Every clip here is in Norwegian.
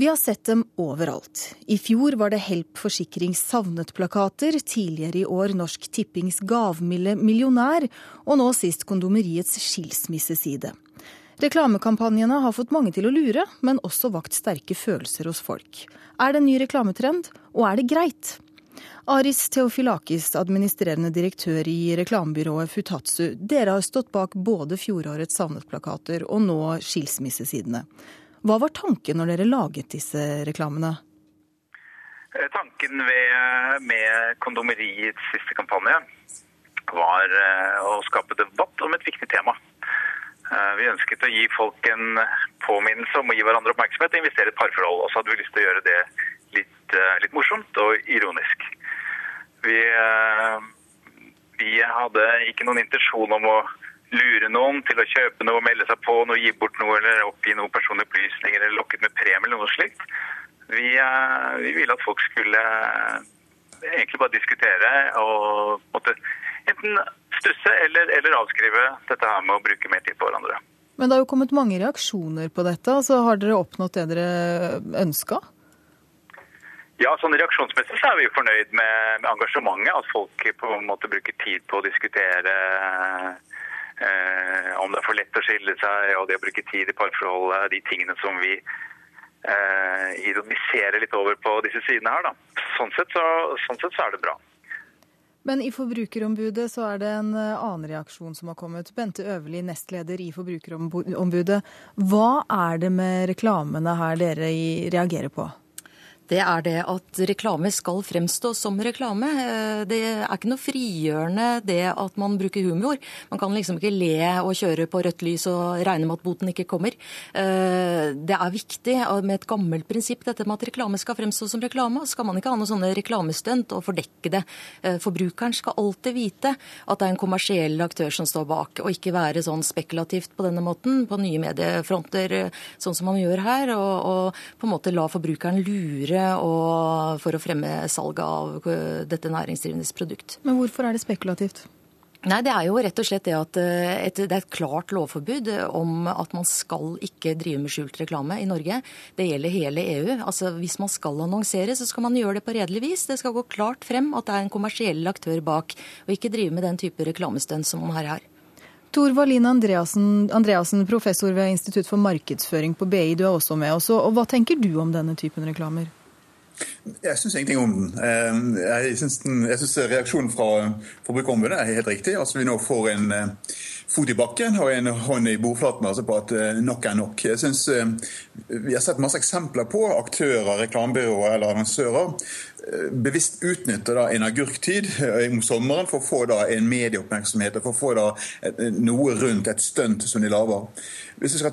Vi har sett dem overalt. I fjor var det Help Forsikrings savnet-plakater, tidligere i år Norsk Tippings gavmilde millionær, og nå sist Kondomeriets skilsmisseside. Reklamekampanjene har fått mange til å lure, men også vakt sterke følelser hos folk. Er det en ny reklametrend, og er det greit? Aris Theofilakis, administrerende direktør i reklamebyrået Futatsu. Dere har stått bak både fjorårets savnet-plakater og nå skilsmissesidene. Hva var tanken når dere laget disse reklamene? Eh, tanken ved, med Kondomeriets siste kampanje var eh, å skape debatt om et viktig tema. Eh, vi ønsket å gi folk en påminnelse om å gi hverandre oppmerksomhet og investere i et parforhold. Og så hadde vi lyst til å gjøre det litt, litt morsomt og ironisk. Vi, vi hadde ikke noen intensjon om å lure noen til å kjøpe noe, melde seg på noe, gi bort noe eller oppgi noen personlige opplysninger eller lokket med premie eller noe slikt. Vi, eh, vi ville at folk skulle eh, egentlig bare diskutere og måtte enten stusse eller, eller, avskrive dette her med å bruke mer tid på hverandre. Men det har jo kommet mange reaksjoner på dette. altså Har dere oppnådd det dere ønska? Ja, sånn Reaksjonsmessig så er vi fornøyd med, med engasjementet. At folk på en måte bruker tid på å diskutere Eh, om det er for lett å skille seg og det å bruke tid i parforholdet, de tingene som vi eh, ironiserer litt over på disse sidene her. Da. Sånn sett så, sånn sett så er det bra. Men i Forbrukerombudet så er det en eh, annen reaksjon som har kommet. Bente Øverli, nestleder i Forbrukerombudet. Hva er det med reklamene her dere reagerer på? Det er det at reklame skal fremstå som reklame. Eh, det er ikke noe frigjørende det at man bruker humor. Man kan liksom ikke le og kjøre på rødt lys og regne med at boten ikke kommer. Eh, det er viktig med et gammelt prinsipp, dette med at reklame skal fremstå som reklame. Skal man ikke ha noen sånne reklamestunt og fordekke det. Eh, forbrukeren skal alltid vite at det er en kommersiell aktør som står bak, og ikke være sånn spekulativt på denne måten på nye mediefronter, sånn som man gjør her, og, og på en måte la forbrukeren lure for å fremme salget av eh, dette næringsdrivendes produkt. Men hvorfor er det spekulativt? Nei, Det er jo rett og slett det at eh, et, det er et klart lovforbud om at man skal ikke drive med skjult reklame i Norge. Det gjelder hele EU. Altså, Hvis man skal annonsere, så skal man gjøre det på redelig vis. Det skal gå klart frem at det er en kommersiell aktør bak, og ikke drive med den type reklamestønn som man har her. Tor Wallin Andreassen, Andreassen, professor ved Institutt for markedsføring på BI, du er også med oss. Og hva tenker du om denne typen reklamer? Jeg syns ingenting om den. Eh, jeg syns, reaksjonen fra Forbrukerombudet er helt riktig. Altså Vi nå får en eh, fot i bakken og en hånd i bordflaten altså på at eh, nok er nok. Jeg synes Vi har sett masse eksempler på aktører, reklamebyråer eller annonsører bevisst utnytter da en agurktid om sommeren for å få da en medieoppmerksomhet og for å få da noe rundt et stunt som de lager.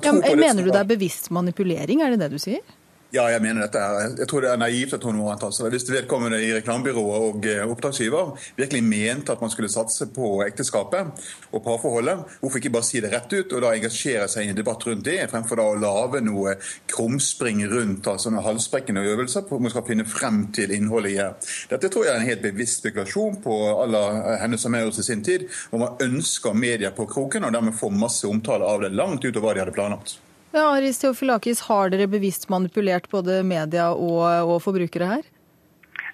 Ja, mener du det er bevisst manipulering, er det det du sier? Ja, jeg mener dette er, jeg tror det er naivt å tro noe annet. Altså. Hvis vedkommende i reklamebyrået og eh, oppdragsgiver virkelig mente at man skulle satse på ekteskapet og parforholdet, hvorfor ikke bare si det rett ut og da engasjere seg i en debatt rundt det, fremfor da å lage noe krumspring rundt altså noen halsbrekkende øvelser på man skal finne frem til innholdet i det. Dette tror jeg er en helt bevisst spekulasjon på alle henne som er hos i sin tid, hvor man ønsker media på kroken og dermed får masse omtale av det langt utover hva de hadde planlagt. Ja, Aris Theofilakis, Har dere bevisst manipulert både media og, og forbrukere her?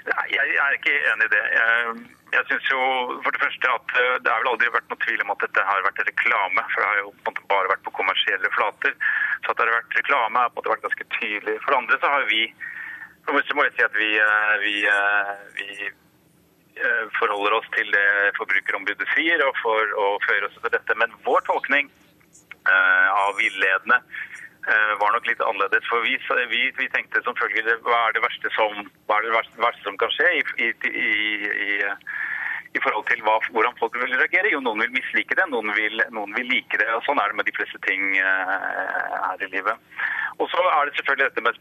Nei, jeg er ikke enig i det. Jeg, jeg synes jo for Det første at eh, det har vel aldri vært noe tvil om at dette har vært reklame. for Det har jo på en måte bare vært på kommersielle flater. Så at det har vært reklame har på en måte vært ganske tydelig. For det andre så har vi så må jeg si at vi, eh, vi, eh, vi forholder oss til det Forbrukerombudet sier, og for og fører oss til dette. Men vår tolkning av villedende Eh, var nok litt annerledes. For vi, vi, vi tenkte som følger hva er det verste som, det verste, verste som kan skje i, i, i, i forhold til hva, hvordan folk vil reagere? Jo, noen vil mislike det, noen vil, noen vil like det. og Sånn er det med de fleste ting uh, her i livet. Og så er det selvfølgelig dette med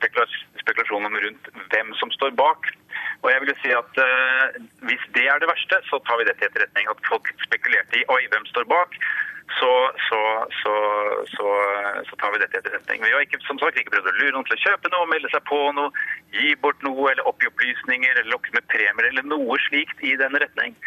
spekulasjonen rundt hvem som står bak. Og jeg vil jo si at uh, Hvis det er det verste, så tar vi det til etterretning. At folk spekulerte i oi, hvem står bak. Så, så, så, så, tar vi dette til etterretning. Vi har ikke, som sagt, ikke prøvd å lure noen til å kjøpe noe, melde seg på noe, gi bort noe eller oppgi opplysninger eller lokke med premier eller noe slikt i den retning.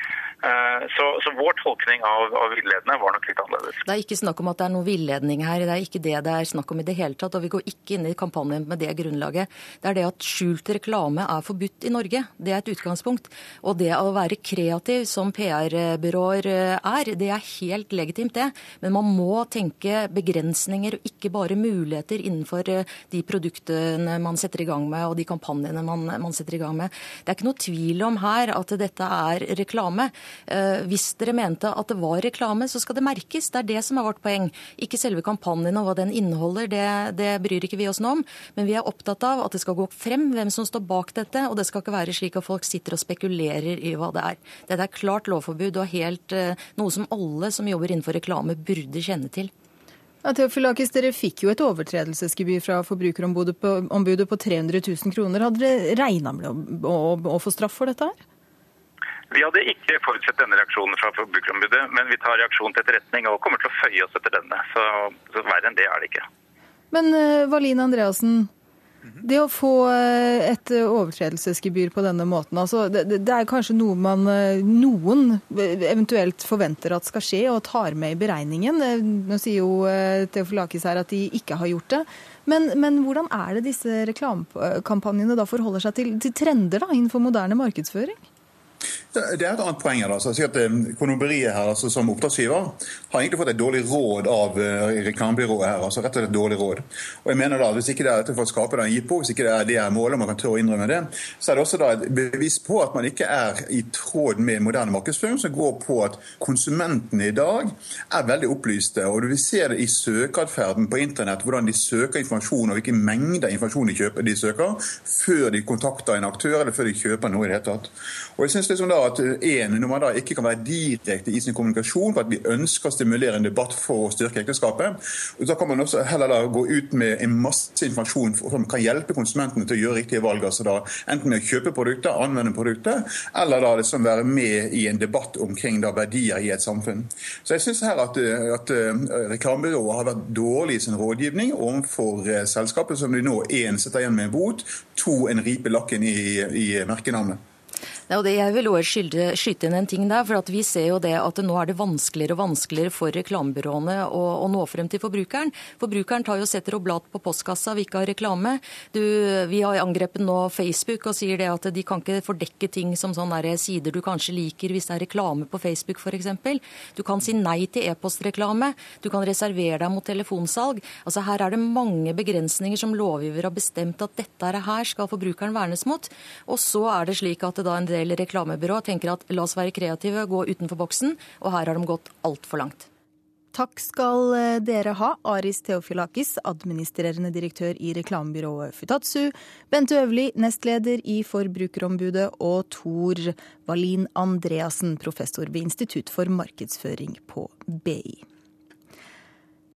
Eh, så, vår tolkning av, av villedende var nok litt annerledes. Det er ikke snakk om at det er noe villedning her. Det er ikke det det er snakk om i det hele tatt. Og vi går ikke inn i kampanjen med det grunnlaget. Det er det at skjult reklame er forbudt i Norge. Det er et utgangspunkt. Og det å være kreativ som PR-byråer er, det er helt legitimt, det. Men man må tenke begrensninger og ikke bare muligheter innenfor eh, de produktene man setter i gang med og de kampanjene man, man setter i gang med. Det er ikke noe tvil om her at dette er reklame. Eh, hvis dere mente at det var reklame, så skal det merkes. Det er det som er vårt poeng. Ikke selve kampanjen og hva den inneholder, det, det bryr ikke vi oss noe om. Men vi er opptatt av at det skal gå frem hvem som står bak dette, og det skal ikke være slik at folk sitter og spekulerer i hva det er. Dette er klart lovforbud og helt eh, noe som alle som jobber innenfor reklame burde kjenne til. Ja, Teofilakis, Dere fikk jo et overtredelsesgebyr fra Forbrukerombudet på, på 300 000 kroner. Hadde dere regna med å, å, å få straff for dette her? Vi hadde ikke forutsett denne reaksjonen fra Forbrukerombudet, men vi tar reaksjonen til etterretning og kommer til å føye oss etter denne. Så, så verre enn det er det ikke. Men Valina Valin Andreassen, det å få uh, et overtredelsesgebyr på denne måten, altså, det, det, er kanskje noe man, uh, noen eventuelt forventer at skal skje og tar med i beregningen. Nå sier jo Theofilakis her at de ikke har gjort det. Men, men, hvordan er det disse reklamekampanjene da forholder seg til, til trender da, innenfor moderne markedsføring? Det er et annet poeng her. Altså. at eh, Konoberiet her, altså, som oppdragsgiver har egentlig fått et dårlig råd av uh, reklamebyrået her. altså rett og slett et dårlig råd. Og jeg mener da, Hvis ikke det er for å skape en jippo, hvis ikke det er det er målet, man kan tørre å innrømme det, så er det også da et bevis på at man ikke er i tråd med moderne markedsføring, som går på at konsumentene i dag er veldig opplyste. og Vi ser det i søkeatferden på internett, hvordan de søker informasjon og hvilke mengder informasjon de, kjøper, de søker, før de kontakter en aktør eller før de kjøper noe i det hele tatt. Og jeg synes liksom da at en, Når man da ikke kan være direkte i sin kommunikasjon for at vi ønsker å stimulere en debatt for å styrke ekteskapet, og så kan man også heller da gå ut med en masse informasjon som kan hjelpe konsumentene til å gjøre riktige valg. altså da Enten med å kjøpe produkter, anvende produkter, eller da liksom være med i en debatt omkring da verdier i et samfunn. Så jeg synes her at, at uh, Reklamebyrået har vært dårlig i sin rådgivning overfor uh, selskapet, som de nå én setter igjen med en bot, to en ripe lakken i, i merkenavnet. Ja, jeg vil også skyte inn en ting der, for Vi ser jo det at nå er det vanskeligere og vanskeligere for reklamebyråene å, å, nå frem til forbrukeren. Forbrukeren tar jo setter oblat på postkassa, vi ikke har reklame. Du, vi har angrepet nå Facebook og sier det at de kan ikke fordekke ting som sånne sider du kanskje liker hvis det er reklame på Facebook f.eks. Du kan si nei til e-postreklame. Du kan reservere deg mot telefonsalg. Altså Her er det mange begrensninger som lovgiver har bestemt at dette her skal forbrukeren vernes mot. Og så er det slik at det da en del reklamebyrå tenker at la oss være kreative, gå utenfor boksen, og her har de gått altfor langt. Takk skal eh, dere ha, Aris Theofilakis, administrerende direktør i reklamebyrået Futatsu, Bente Øvli, nestleder i Forbrukerombudet, og Tor Wallin Andreassen, professor ved Institutt for markedsføring på BI.